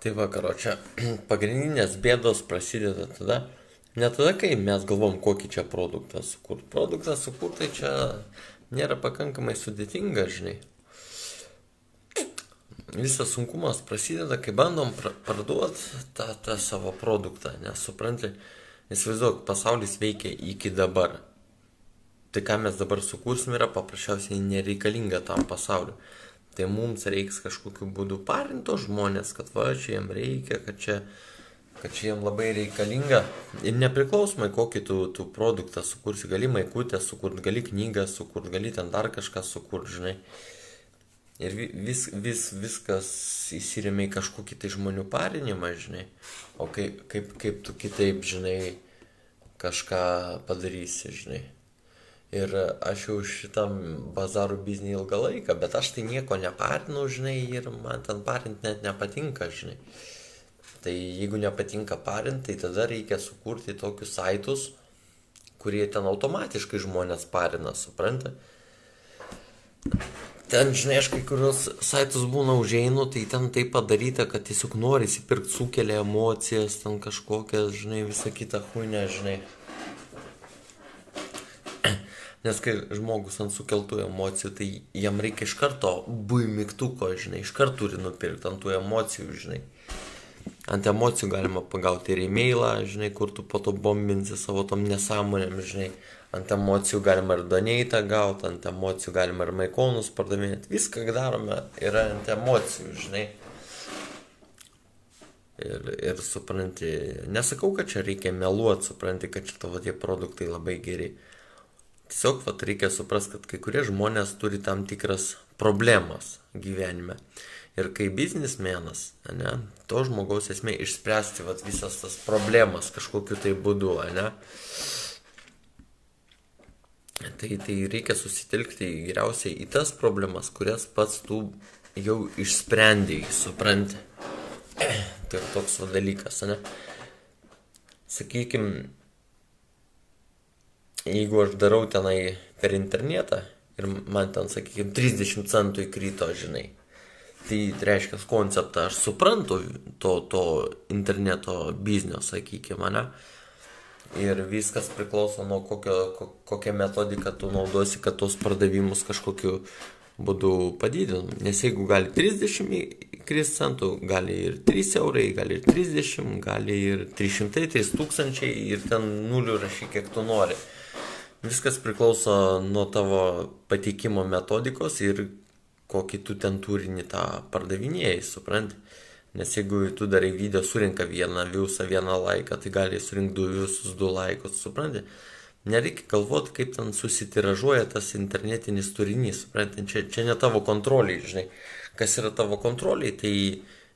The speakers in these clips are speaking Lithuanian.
Tai vakaro čia pagrindinės bėdos prasideda tada, ne tada, kai mes galvom, kokį čia produktą sukurti. Produktą sukurti tai čia nėra pakankamai sudėtinga, žinai. Visas sunkumas prasideda, kai bandom parduoti tą, tą savo produktą, nes supranti, įsivaizduok, pasaulis veikia iki dabar. Tai ką mes dabar sukursim yra paprasčiausiai nereikalinga tam pasauliu tai mums reiks kažkokiu būdu parinto žmonės, kad va, čia jiem reikia, kad čia, kad čia jiem labai reikalinga. Ir nepriklausomai kokį tu, tu produktą sukursi, gali maikutę sukurti, gali knygą sukurti, gali ten dar kažką sukurti, žinai. Ir vis, vis, viskas įsirėmė į kažkokį tai žmonių parinimą, žinai. O kaip, kaip, kaip tu kitaip, žinai, kažką padarysi, žinai. Ir aš jau šitam bazarų biznį ilgą laiką, bet aš tai nieko neparinu, žinai, ir man ten parint net nepatinka, žinai. Tai jeigu nepatinka parint, tai tada reikia sukurti tokius saitus, kurie ten automatiškai žmonės parina, supranta. Ten, žinai, aš kai kurios saitus būna užeinu, tai ten tai padaryta, kad tiesiog nori įsipirkti, sukelia emocijas, ten kažkokias, žinai, visą kitą huinę, žinai. Nes kai žmogus ant sukeltų emocijų, tai jam reikia iš karto bui mygtuko, žinai, iš karto turi nupirkti ant tų emocijų, žinai. Ant emocijų galima pagauti ir e-mailą, žinai, kur tu po to bombinsi savo tom nesąmonėm, žinai. Ant emocijų galima ir doneitą gauti, ant emocijų galima ir maikonus pardavinėti. Viską darome yra ant emocijų, žinai. Ir, ir supranti, nesakau, kad čia reikia meluoti, supranti, kad čia tavo tie produktai labai geri Tiesiog vat, reikia suprasti, kad kai kurie žmonės turi tam tikras problemas gyvenime. Ir kai biznismenas, ne, to žmogaus esmė išspręsti vat, visas tas problemas kažkokiu tai būdu, ne. Tai, tai reikia susitelkti geriausiai į tas problemas, kurias pats tu jau išsprendėjai, supranti. Tai toks dalykas, ne. Sakykime, jeigu aš darau tenai per internetą ir man ten, sakykime, 30 centų įkrito, žinai, tai reiškia, konceptą aš suprantu to, to interneto biznio, sakykime, ne? Ir viskas priklauso nuo kokio, kokią metodiką tu naudosi, kad tos pardavimus kažkokiu būdu padidinum. Nes jeigu gali 30 kris centų, gali ir 3 eurai, gali ir 30, gali ir 300, 3000 ir ten nulių rašy, kiek tu nori. Viskas priklauso nuo tavo pateikimo metodikos ir kokį tu ten turinį tą pardavinėjai, supranti. Nes jeigu tu darai video, surinka vieną viusą, vieną laiką, tai gali surinkti du visus, du laikus, supranti. Nereikia galvoti, kaip ten susitiražuoja tas internetinis turinys, supranti, čia, čia ne tavo kontroliai, žinai. Kas yra tavo kontroliai, tai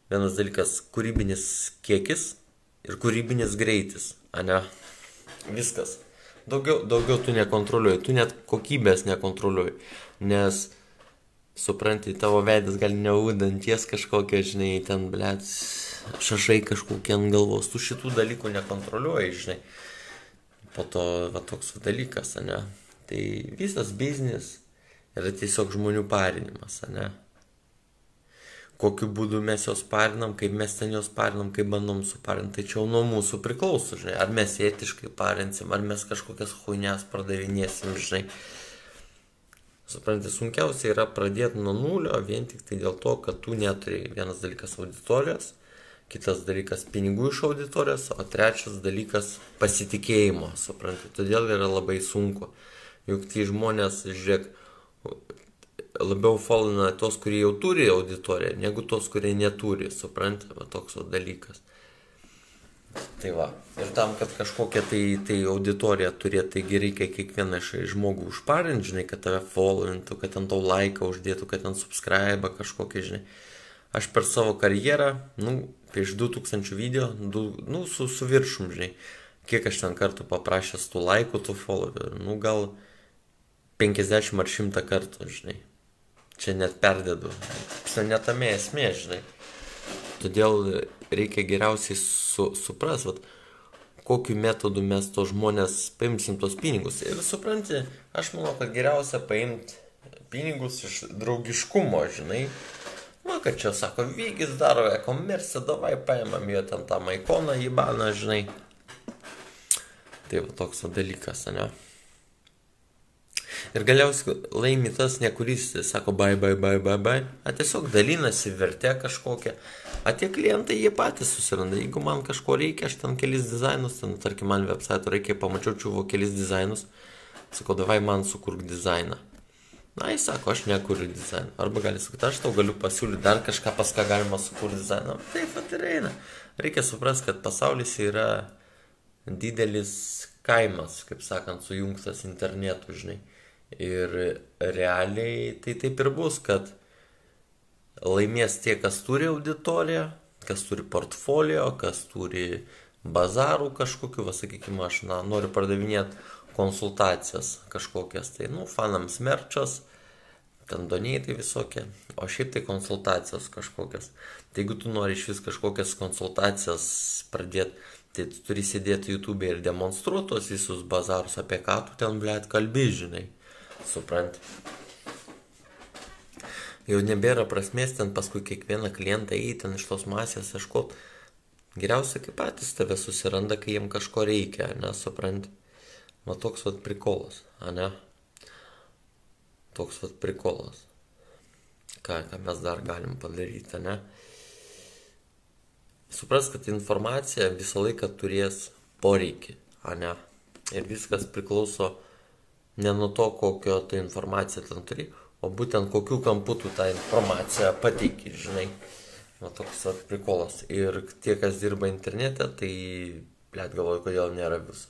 vienas dalykas - kūrybinis kiekis ir kūrybinis greitis, ane? Viskas daugiau, daugiau tu nekontroliuoji, tu net kokybės nekontroliuoji, nes supranti, tavo veidas gali neudanties kažkokia, žinai, ten, blėt, šašai kažkokie ant galvos, tu šitų dalykų nekontroliuoji, žinai. Po to, va, toks dalykas, ne. Tai visas biznis yra tiesiog žmonių parinimas, ne kokiu būdu mes juos parinam, kaip mes ten juos parinam, kaip bandom suparinti, tai čia jau nuo mūsų priklauso, žinai, ar mes etiškai parinsim, ar mes kažkokias huinės pardavinėsim, žinai. Suprantate, sunkiausia yra pradėti nuo nulio vien tik tai dėl to, kad tu neturi vienas dalykas auditorijos, kitas dalykas pinigų iš auditorijos, o trečias dalykas pasitikėjimo, suprantate, todėl yra labai sunku. Juk tie žmonės, žiūrėk, labiau folina tos, kurie jau turi auditoriją, negu tos, kurie neturi, suprantate, va toks dalykas. Tai va, ir tam, kad kažkokią tai, tai auditoriją turėtų, taigi reikia kiekvieną žmogų užparinti, žinai, kad tave followintų, kad ant to laiką uždėtų, kad ant subscribe kažkokį, žinai. Aš per savo karjerą, nu, prieš 2000 video, du, nu, su, su viršum, žinai, kiek aš ten kartų paprašęs tų laikų, tų followerių, nu, gal 50 ar 100 kartų, žinai. Čia net perdedu. Čia netame esmė, žinai. Todėl reikia geriausiai su, supras, vat, kokiu metodu mes to žmonės paimsim tos pinigus. Ir supranti, aš manau, kad geriausia paimti pinigus iš draugiškumo, žinai. Va, kad čia sako, vygis daro e-commerce, davai paimam jo ten tą maikoną į baną, žinai. Tai va toks dalykas, ne? Ir galiausiai laimi tas, ne kuris sako bye, bye, bye, bye, bye, a tiesiog dalinasi vertę kažkokią. A tie klientai jie patys susiranda. Jeigu man kažko reikia, aš ten kelis dizainus, ten tarkim man website reikia, pamačiau čiuvo kelis dizainus, sakau, davai man sukurk dizainą. Na, jis sako, aš nekuriu dizainą. Arba gali sakyti, aš tau galiu pasiūlyti dar kažką, pas ką galima sukurti dizainą. Taip pat ir eina. Reikia suprasti, kad pasaulis yra didelis kaimas, kaip sakant, sujungtas internetu, žinai. Ir realiai tai taip ir bus, kad laimės tie, kas turi auditoriją, kas turi portfolio, kas turi bazarų kažkokiu, va sakykime, aš na, noriu pardavinėti konsultacijas kažkokias, tai, nu, fanams merčas, ten donėtai visokie, o šiaip tai konsultacijos kažkokias. Tai jeigu tu nori iš vis kažkokias konsultacijas pradėti, tai tu turi sėdėti YouTube ir demonstruoti tos visus bazarus, apie ką tu ten, blėt, kalbi, žinai, supranti. Jau nebėra prasmės ten paskui kiekvieną klientą eiti ten iš tos masės ieškoti. Geriausia, kai patys tave susiranda, kai jiem kažko reikia, nesupranti. Va toks vat prikolas, ane? Toks vat prikolas. Ką, ką mes dar galim padaryti, ne? Supras, kad informacija visą laiką turės poreikį, ane? Ir viskas priklauso ne nuo to, kokio tą informaciją ten turi, o būtent kokiu kampu tu tą informaciją pateiki, žinai. Va toks vat prikolas. Ir tie, kas dirba internete, tai, blėt, galvoju, kodėl nėra viso.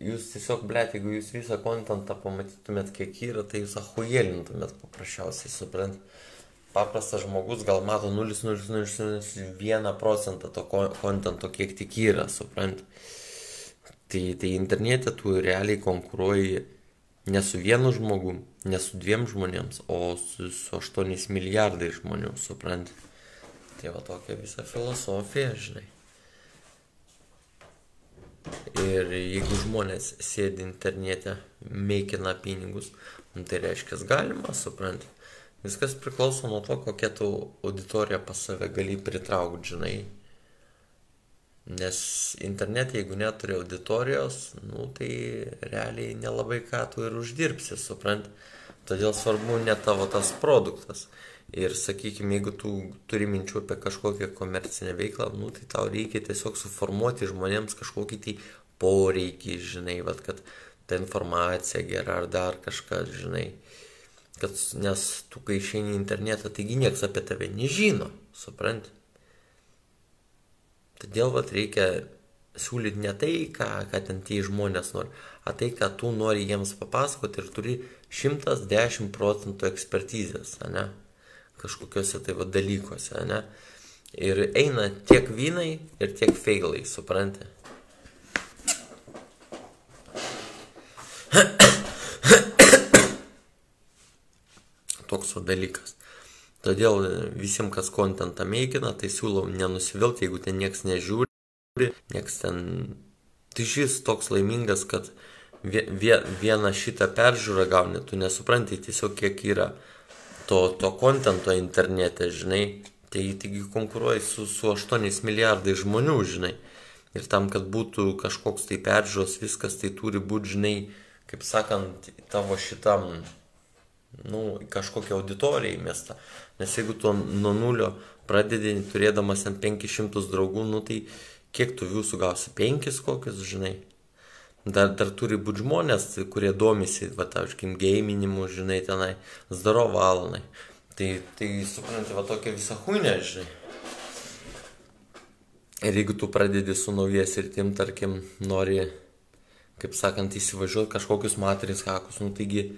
Jūs tiesiog, blėt, jeigu jūs visą kontentą pamatytumėt, kiek yra, tai jūs ahujelintumėt paprasčiausiai, suprant. Paprastas žmogus gal mato 0,001 procentą to kontento, kiek tik yra, suprant. Tai, tai internete tu realiai konkuruoji ne su vienu žmogum, ne su dviem žmonėms, o su, su 8 milijardai žmonių, suprant. Tai va tokia visa filosofija, žinai. Ir jeigu žmonės sėdi internete, meikina pinigus, nu, tai reiškia, galima, suprant. Viskas priklauso nuo to, kokią tu auditoriją pas save gali pritraukti, žinai. Nes internete, jeigu neturi auditorijos, nu, tai realiai nelabai ką tu ir uždirbsi, suprant. Todėl svarbu ne tavo tas produktas. Ir sakykime, jeigu tu turi minčių apie kažkokią komercinę veiklą, nu, tai tau reikia tiesiog suformuoti žmonėms kažkokį tai poreikį, žinai, vat, kad ta informacija gera ar dar kažkas, žinai. Kad, nes tu, kai išeini į internetą, taigi niekas apie tave nežino, supranti. Todėl vat reikia siūlyti ne tai, ką, ką ten tie žmonės nori, o tai, ką tu nori jiems papasakoti ir turi 110 procentų ekspertizės, ne? kažkokiuose tai va dalykuose, ne? Ir eina tiek vynai ir tiek feilai, supranti? Toks dalykas. Todėl visiems, kas kontentą mėgina, tai siūlau nenusivilti, jeigu ten nieks nežiūri, nieks ten... Tai šis toks laimingas, kad vieną šitą peržiūrą gauni, tu nesupranti tiesiog kiek yra to, to kontento internete, žinai, tai taigi konkuruoji su, su 8 milijardai žmonių, žinai. Ir tam, kad būtų kažkoks tai peržiūros, viskas tai turi būti, žinai, kaip sakant, tavo šitam, nu, kažkokią auditoriją įmesta. Nes jeigu tu nuo nulio pradedi turėdamas ant 500 draugų, nu tai kiek tu jų sugausi? 5 kokius, žinai. Dar, dar turi būti žmonės, kurie domisi, va, tarkim, gaminimu, žinai, tenai, zdaro valanai. Tai, tai supranti, va, tokia visa huinė, žinai. Ir jeigu tu pradedi su naujas ir tim, tarkim, nori, kaip sakant, įsivažiuoti kažkokius matrix hakus, nu taigi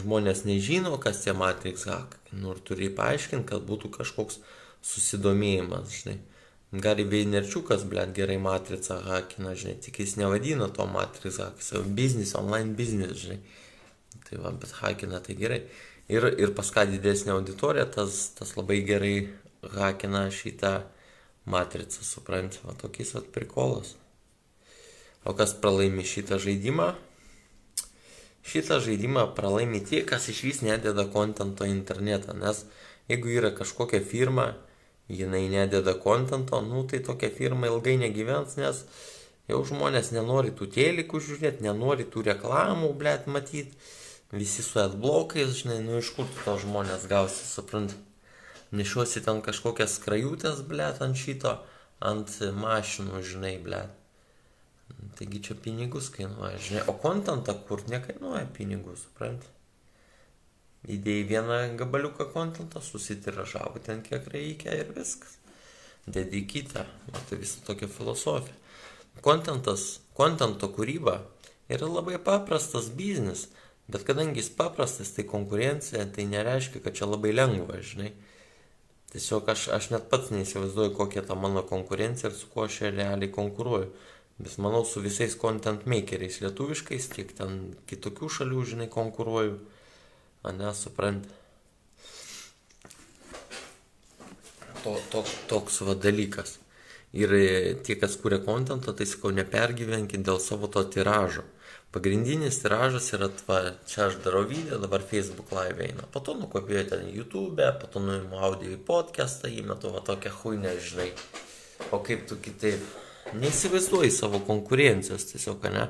žmonės nežino, kas tie matrix hakai. Nu ir turi paaiškinti, kad būtų kažkoks susidomėjimas, žinai. Gali Veinerčiukas, blėt, gerai matricą hakina, žinai, tik jis nevadina to matricą, savo biznis, online biznis, žinai. Tai va, bet hakina tai gerai. Ir, ir pas ką didesnė auditorija, tas, tas labai gerai hakina šitą matricą, supranti, va tokiais va prikolas. O kas pralaimi šitą žaidimą? Šitą žaidimą pralaimi tie, kas iš vis nededa kontento internetą, nes Jeigu yra kažkokia firma, jinai nededa kontento, nu tai tokia firma ilgai negyvens, nes jau žmonės nenori tų telikų žiūrėti, nenori tų reklamų, blėt, matyti, visi su adblokais, žinai, nu iš kur to žmonės gausi, suprant. Nešiuosi ten kažkokias krajutės, blėt, ant šito, ant mašinų, žinai, blėt. Taigi čia pinigus kainuoja, žinai, o kontentą kur nekainuoja pinigų, suprant įdėjai vieną gabaliuką kontento, susitiražavo ten kiek reikia ir viskas. Dedi kitą, tai visa tokia filosofija. Kontentas, kontento kūryba yra labai paprastas biznis, bet kadangi jis paprastas, tai konkurencija, tai nereiškia, kad čia labai lengva, žinai. Tiesiog aš, aš net pats neįsivaizduoju, kokia ta mano konkurencija ir su kuo aš realiai konkuruoju. Bet manau, su visais content makeriais lietuviškais, tiek ten kitokių šalių, žinai, konkuruoju ane, supranti. To, to, toks va dalykas. Ir e, tie, kas kūrė kontentą, tai sakau, nepergyvenkit dėl savo to tiražo. Pagrindinis tiražas yra, va, čia aš darau video, dabar Facebook live eina. Po to nukopijuoju ten YouTube, po to nuimu audio į podcastą, įmetu va tokią huinę, žinai. O kaip tu kitaip? Neįsivaizduoji savo konkurencijos tiesiog, ne?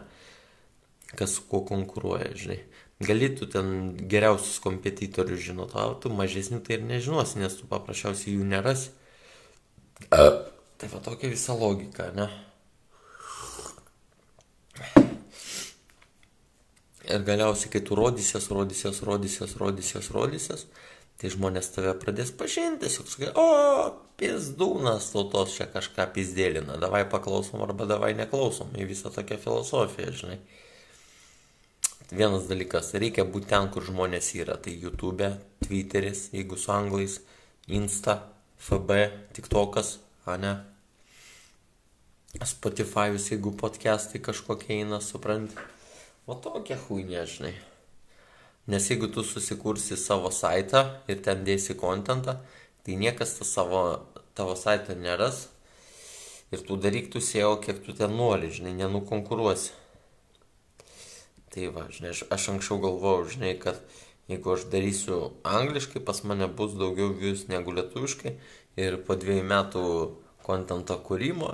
Kas su kuo konkuruoja, žinai gali tu ten geriausius kompetitorius žinot, o tu mažesnių tai ir nežinosi, nes tu paprasčiausiai jų nerasi. Tai va tokia visa logika, ne? Ir galiausiai, kai tu rodysies, rodysies, rodysies, rodysies, rodysies, tai žmonės tave pradės pažinti, tiesiog sakai, o, pizdūnas tautos čia kažką pizdėlina, davai paklausom arba davai neklausom, į visą tokią filosofiją, žinai. Vienas dalykas, reikia būti ten, kur žmonės yra. Tai YouTube, Twitteris, jeigu su anglais, Insta, FB, TikTokas, a ne. Spotify'us, jeigu podcastai kažkokie eina, supranti. O tokia huinė, žinai. Nes jeigu tu susikursi savo saitą ir ten dėsi kontentą, tai niekas tą savo, tavo saitą neras. Ir tu daryk tu sėjo, kiek tu ten nori, žinai, nenukonkuruosi. Tai va, žinai, aš, aš anksčiau galvojau, žinai, kad jeigu aš darysiu angliškai, pas mane bus daugiau views negu lietuviškai ir po dviejų metų kontento kūrimo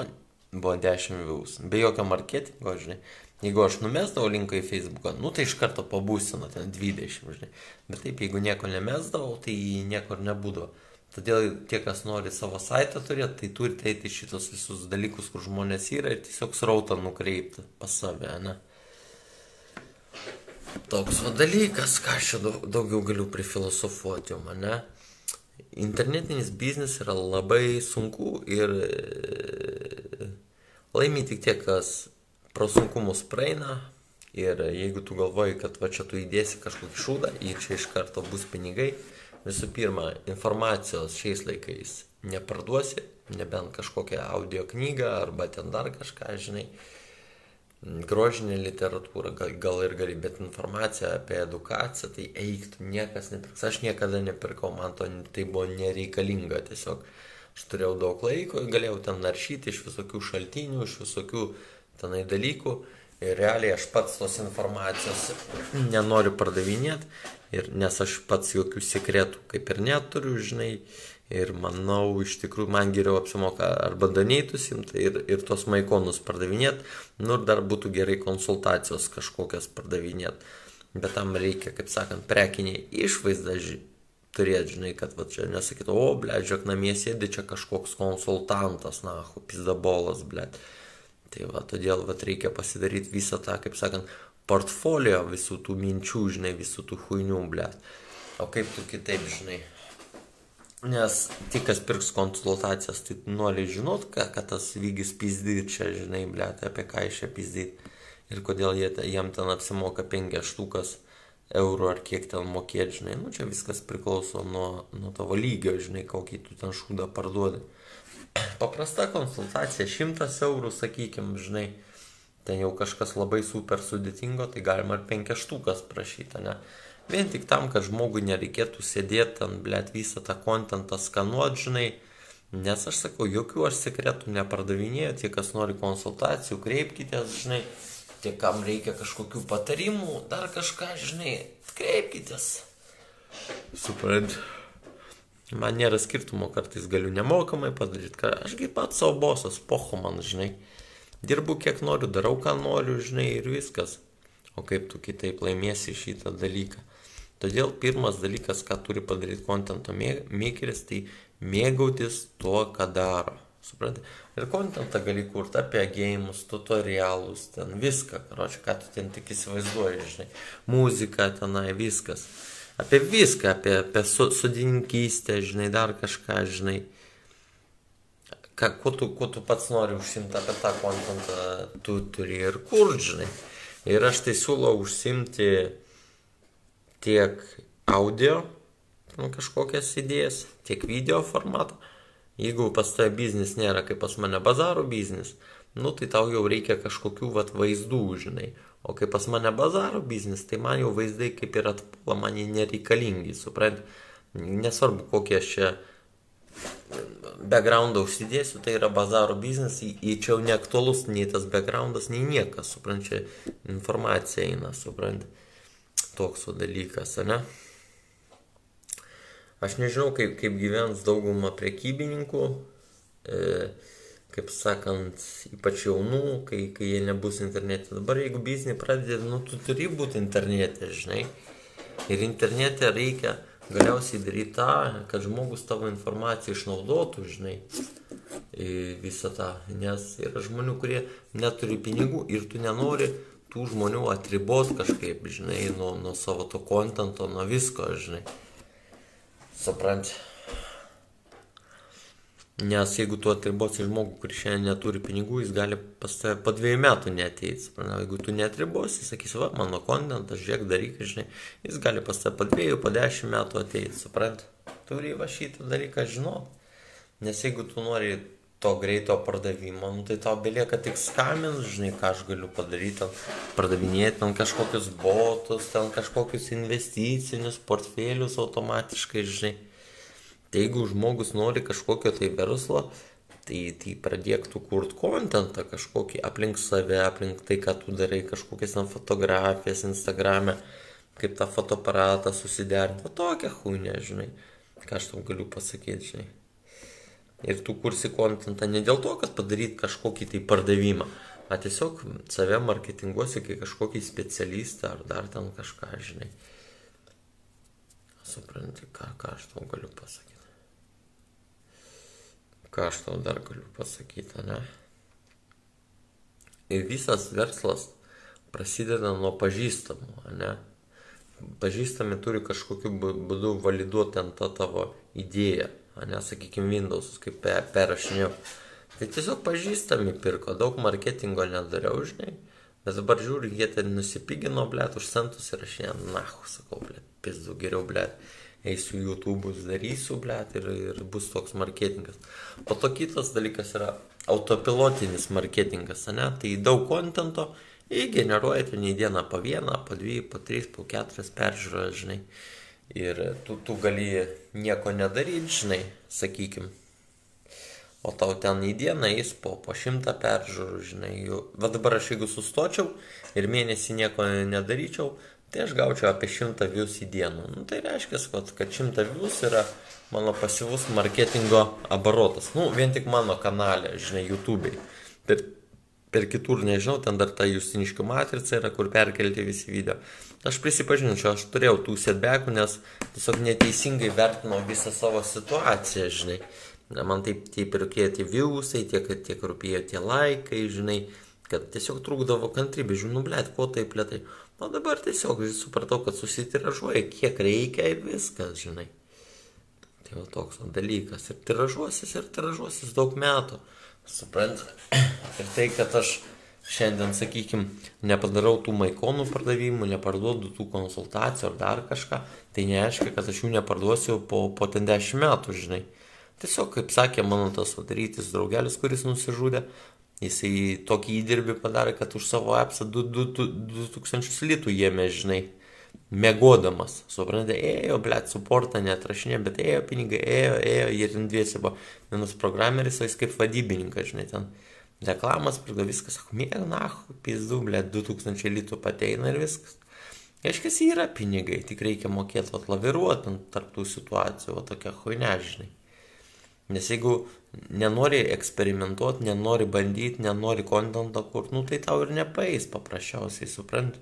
buvo 10 views. Be jokio marketingo, žinai. Jeigu aš numesdavau linką į Facebooką, nu tai iš karto pabūsino ten 20, žinai. Bet taip, jeigu nieko nemesdavau, tai niekur nebūdavo. Todėl tie, kas nori savo saitą turėti, tai turite eiti šitos visus dalykus, kur žmonės yra ir tiesiog srautą nukreipti pas save, ne? Toks va dalykas, ką aš čia daugiau galiu prifilosofuoti mane. Internetinis biznis yra labai sunku ir laimi tik tie, kas pro sunkumus praeina. Ir jeigu tu galvoji, kad va čia tu įdėsi kažkokį šūdą ir čia iš karto bus pinigai, visų pirma, informacijos šiais laikais neparduosi, nebent kažkokią audio knygą arba ten dar kažką, žinai grožinė literatūra, gal, gal ir gali, bet informacija apie edukaciją, tai eiktų, niekas nepirks. Aš niekada nepirkau, man to tai buvo nereikalinga tiesiog. Aš turėjau daug laiko, galėjau ten naršyti iš visokių šaltinių, iš visokių tenai dalykų. Ir realiai aš pats tos informacijos nenoriu pardavinėti, nes aš pats jokių sekretų kaip ir neturiu, žinai, Ir manau, iš tikrųjų, man geriau apsimoka arba daneitus imti ir, ir tos maikonus pardavinėti, nu ir dar būtų gerai konsultacijos kažkokias pardavinėti. Bet tam reikia, kaip sakant, prekinį išvaizdą turėti, žinai, kad va čia nesakytų, o, ble, žiūrėk, namie sėdi čia kažkoks konsultantas, na, pizdabolas, ble. Tai va, todėl va reikia pasidaryti visą tą, kaip sakant, portfolio visų tų minčių, žinai, visų tų huinių, ble. O kaip tu kitaip, žinai, Nes tik kas pirks konsultacijas, tai nori žinot, ką, kad tas lygis pizdyt čia, žinai, blėt, apie ką iš čia pizdyt. Ir kodėl jie, jiem ten apsimoka penkias štukas eurų ar kiek ten mokėti, žinai. Nu, čia viskas priklauso nuo, nuo tavo lygio, žinai, kokį tu ten šūdą parduodi. Paprasta konsultacija, šimtas eurų, sakykim, žinai. Ten jau kažkas labai super sudėtingo, tai galima ir penkias štukas prašyti, ne? Vien tik tam, kad žmogui nereikėtų sėdėti ant, blėt, visą tą kontentą skanuot, žinai. Nes aš sakau, jokių aš sekretų nepardavinėjau, tie, kas nori konsultacijų, kreipkitės, žinai. Tie, kam reikia kažkokių patarimų, dar kažką, žinai, kreipkitės. Suprant. Man nėra skirtumo, kartais galiu nemokamai padaryti, ką ašgi pats savo bosas, poho man, žinai. Dirbu kiek noriu, darau ką noriu, žinai, ir viskas. O kaip tu kitaip laimėsi šitą dalyką. Todėl pirmas dalykas, ką turi padaryti kontento makeris, tai mėgautis tuo, ką daro. Suprantate? Ir kontentą gali kurti apie gėjimus, tutorialus, ten viską, karočią, ką tu ten tik įsivaizduoji, žinai. Muzika tenai, viskas apie viską, apie, apie sodininkystę, žinai, dar kažką, žinai. Ką, kuo, tu, kuo tu pats nori užsimti apie tą kontentą, tu turi ir kur, žinai. Ir aš tai siūlau užsimti tiek audio, nu, kažkokias idėjas, tiek video formatą. Jeigu pas tave biznis nėra kaip pas mane bazaro biznis, nu tai tau jau reikia kažkokių vat vaizdų, žinai. O kai pas mane bazaro biznis, tai man jau vaizdai kaip ir atpuola, man jie nereikalingi, suprant. Nesvarbu, kokie aš čia backgroundą užsidėsiu, tai yra bazaro biznis, į čia jau neaktualus nei tas backgroundas, nei niekas, suprant, čia informacija eina, suprant. Toks dalykas, ne? Aš nežinau, kaip, kaip gyvens dauguma prekybininkų. E, kaip sakant, ypač jaunų, kai, kai jie nebus internete. Dabar jeigu biznį pradedi, nu, tu turi būti internete, žinai. Ir internete reikia galiausiai daryti tą, kad žmogus tavo informaciją išnaudotų, žinai, visą tą. Nes yra žmonių, kurie neturi pinigų ir tu nenori tų žmonių atribos kažkaip, žinai, nuo, nuo savo to kontento, nuo visko, žinai. Supranti. Nes jeigu tu atribosi žmogų, kuris šiandien neturi pinigų, jis gali pas tave po dviejų metų neteiti. Jeigu tu netribosi, sakysi, va, mano kontentas, žiūrėk, daryk, žinai, jis gali pas tave po dviejų, po dešimt metų ateiti, suprant. Turi va šitą dalyką žinot. Nes jeigu tu nori to greito pardavimo, nu, tai tau belieka tik skambint, žinai, ką aš galiu padaryti, pardavinėti ten kažkokius botus, ten kažkokius investicinius portfelius automatiškai, žinai Tai jeigu žmogus nori kažkokio tai verslo, tai, tai pradėk tu kurt kontentą kažkokį aplink save, aplink tai, ką tu darai, kažkokias ten fotografijas Instagram'e, kaip tą fotoaparatą susiderinti, va tokią huinę, žinai, ką aš tau galiu pasakyti, žinai. Ir tu kursi kontentą ne dėl to, kad padaryt kažkokį tai pardavimą, o tiesiog save marketinguosi kaip kažkokį specialistą ar dar ten kažką, žinai. Supranti, ką, ką aš tau galiu pasakyti ką aš tau dar galiu pasakyti, ne? Ir visas verslas prasideda nuo pažįstamų, ne? Pažįstami turi kažkokiu būdu validuoti ten tą tavo idėją, ne, sakykime, Windowsus, kaip perrašinėjau. Tai tiesiog pažįstami pirko, daug marketingo nedariau, žinai. Bet dabar žiūri, jie ten nusipigino, blėt, už centus ir aš jie, na, sakau, blėt, pizdu geriau, blėt eisiu YouTube'us, darysiu, blėt, ir, ir bus toks marketingas. Po to kitas dalykas yra autopilotinis marketingas, ne? Tai daug kontento įgeneruoja ten į dieną po vieną, po dvi, po tris, po keturias peržiūras, žinai. Ir tu, tu gali nieko nedaryti, žinai, sakykim. O tau ten į dieną eis po, po šimtą peržiūrų, žinai. Va dabar aš jeigu sustočiau ir mėnesį nieko nedaryčiau, tai aš gaučiau apie 100 views į dieną. Nu, tai reiškia, kad 100 views yra mano pasyvus marketingo abarotas. Nu, vien tik mano kanale, žinai, YouTube'ai. Per, per kitur nežinau, ten dar ta Justiniškių matrica yra, kur perkelti visi video. Aš prisipažinčiau, aš turėjau tų setbekų, nes tiesiog neteisingai vertinau visą savo situaciją, žinai. Man taip, taip rūpėjo tie viewsai, tiek, tiek rūpėjo tie laikai, žinai, kad tiesiog trūkdavo kantrybė, žinau, nu, blėt, ko taip lietai. O dabar tiesiog supratau, kad susitiražuoja, kiek reikia ir viskas, žinai. Tai jau toks dalykas. Ir tiražuosis, ir tiražuosis daug metų. Suprant. Ir tai, kad aš šiandien, sakykime, nepadarau tų maikonų pardavimų, neparduodu tų konsultacijų ar dar kažką, tai neaiškia, kad aš jų neparduosiu po, po ten dešimt metų, žinai. Tiesiog, kaip sakė mano tas vadarytis draugelis, kuris nusižudė, Jisai tokį įdirbį padarė, kad už savo appsą 2000 litų jėmė, žinai, mėgodamas. Suprantate, ėjo, blėt, suportą neatrašinė, bet ėjo pinigai, ėjo, ėjo, jie ten dviesi buvo. Vienas programeris, o jis kaip vadybininkas, žinai, ten reklamas, pridavo viskas, sako, mėg, na, pizdu, blėt, 2000 litų pateina ir viskas. Reiškia, yra pinigai, tik reikia mokėti atlaviruoti tarp tų situacijų, o tokia huinė, žinai. Nes jeigu nenori eksperimentuoti, nenori bandyti, nenori kontentą kurti, nu tai tau ir nepaeis paprasčiausiai, supranti.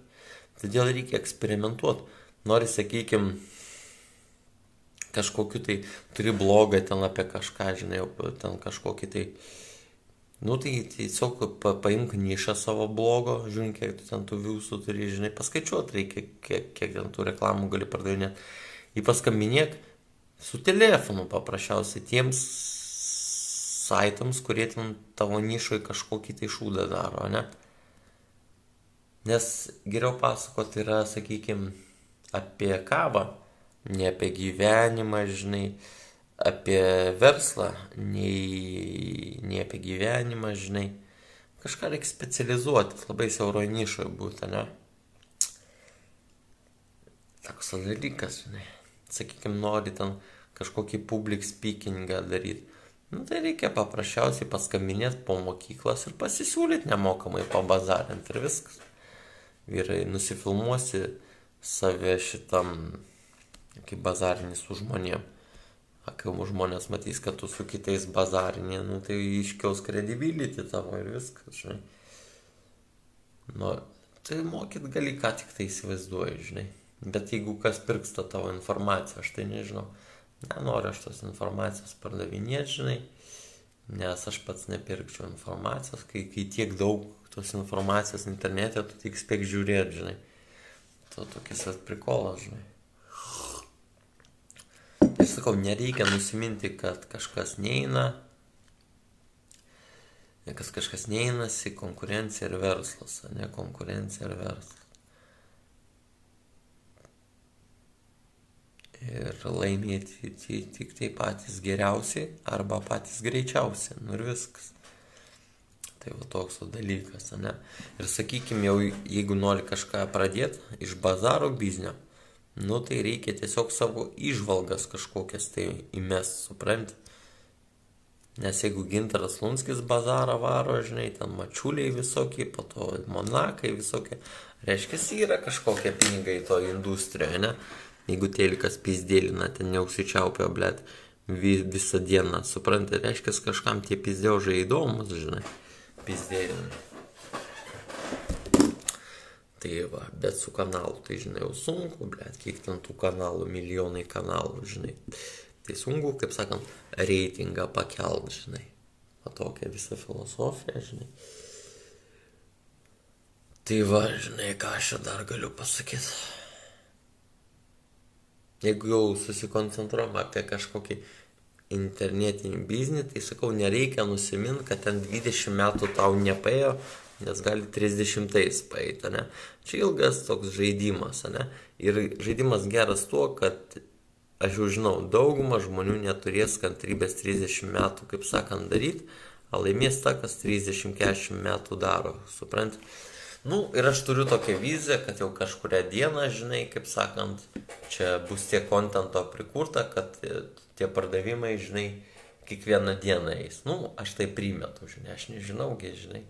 Todėl reikia eksperimentuoti. Nori, sakykime, kažkokiu tai, turi blogą ten apie kažką, žinai, ten kažkokį tai, nu tai tiesiog pa, paimk nišą savo blogo, žiūrint, kiek tu ten tų viusų turi, žinai, paskaičiuot reikia, kiek, kiek ten tų reklamų gali pardavinėti. Į paskambinėk su telefonu paprasčiausiai tiems saitams, kurie ten tavo nišoje kažkokį tai šūdą daro, ne? Nes geriau pasakoti yra, sakykime, apie kavą ne apie gyvenimą, žinai, apie verslą, nei, nei apie gyvenimą, žinai. Kažką reikia specializuotis, labai siauro nišoje būti, ne? Toks dalykas, žinai. Sakykime, nori ten kažkokį public speakingą daryti. Nu, tai reikia paprasčiausiai paskambinėti po mokyklas ir pasisiūlyti nemokamai pabazarinti ir viskas. Vyrai, nusifilmuosi save šitam kaip bazarinį su žmonėm. Kai žmonės matys, kad tu su kitais bazarinė, nu, tai iškils credibility tavo ir viskas, žinai. Nu, tai mokyt gali ką tik tai įsivaizduoji, žinai. Bet jeigu kas pirks tą tavo informaciją, aš tai nežinau. Nenoriu aš tos informacijos pardavinėti, žinai. Nes aš pats nepirkčiau informacijos, kai, kai tiek daug tos informacijos internete, tu tik spėk žiūrėti, žinai. To tokis atprikolas, žinai. Ir sakau, nereikia nusiminti, kad kažkas neina, kas kažkas neinasi, konkurencija ir verslas, ne konkurencija ir verslas. Ir laimėti tik tai patys geriausi arba patys greičiausi, nu ir viskas. Tai va toks dalykas, ne? Ir sakykime, jau jeigu nori kažką pradėti iš bazaro biznio, nu tai reikia tiesiog savo išvalgas kažkokias tai įmes, supranti. Nes jeigu Gintaras Lunskis bazarą varo, žinai, ten mačiuliai visokie, po to monakai visokie, reiškia, yra kažkokie pinigai to industrijoje, ne? Jeigu telikas pizdėlina, ten neusičiaupia, blėt, visą dieną, supranti, reiškia, kažkam tie pizdėožai įdomus, žinai, pizdėlina. Tai va, bet su kanalu, tai žinai, jau sunku, blėt, kiek ten tų kanalų, milijonai kanalų, žinai. Tai sunku, kaip sakant, reitingą pakelt, žinai. O tokia visa filosofija, žinai. Tai va, žinai, ką aš dar galiu pasakyti. Jeigu jau susikoncentruojam apie kažkokį internetinį biznį, tai sakau, nereikia nusimint, kad ten 20 metų tau nepaėjo, nes gali 30 paeiti, ne? Čia ilgas toks žaidimas, ne? Ir žaidimas geras tuo, kad aš jau žinau, dauguma žmonių neturės kantrybės 30 metų, kaip sakant, daryti, o laimės ta, kas 30-40 metų daro, suprantate? Nu, ir aš turiu tokią viziją, kad jau kažkuria diena, žinai, kaip sakant, čia bus tiek kontento prikurta, kad tie pardavimai, žinai, kiekvieną dieną eis. Nu, aš tai primetu, žinai, aš nežinau, žinai.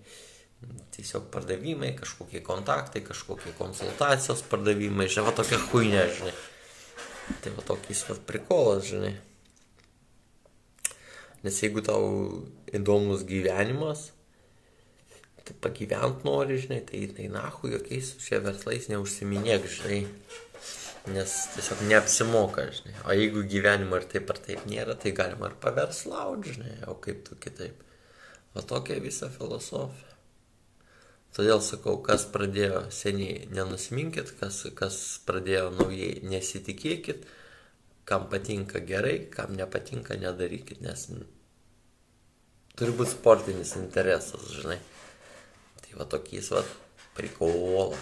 Tiesiog pardavimai, kažkokie kontaktai, kažkokie konsultacijos pardavimai, žinai, va tokia huinė, žinai. Tai va tokis va prikolas, žinai. Nes jeigu tau įdomus gyvenimas, tai pagyvent nori, žinai, tai, tai nahu jokiais šie verslais neužsiminėk, žinai. Nes tiesiog neapsimoka, žinai. O jeigu gyvenimo ir taip ar taip nėra, tai galima ir paverslauti, žinai, o kaip tu kitaip. O tokia visa filosofija. Todėl sakau, kas pradėjo seniai, nenusiminkit, kas, kas pradėjo naujai, nesitikėkit, kam patinka gerai, kam nepatinka nedarykit, nes turi būti sportinis interesas, žinai. вот такие вот приколы.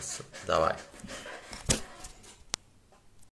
Давай.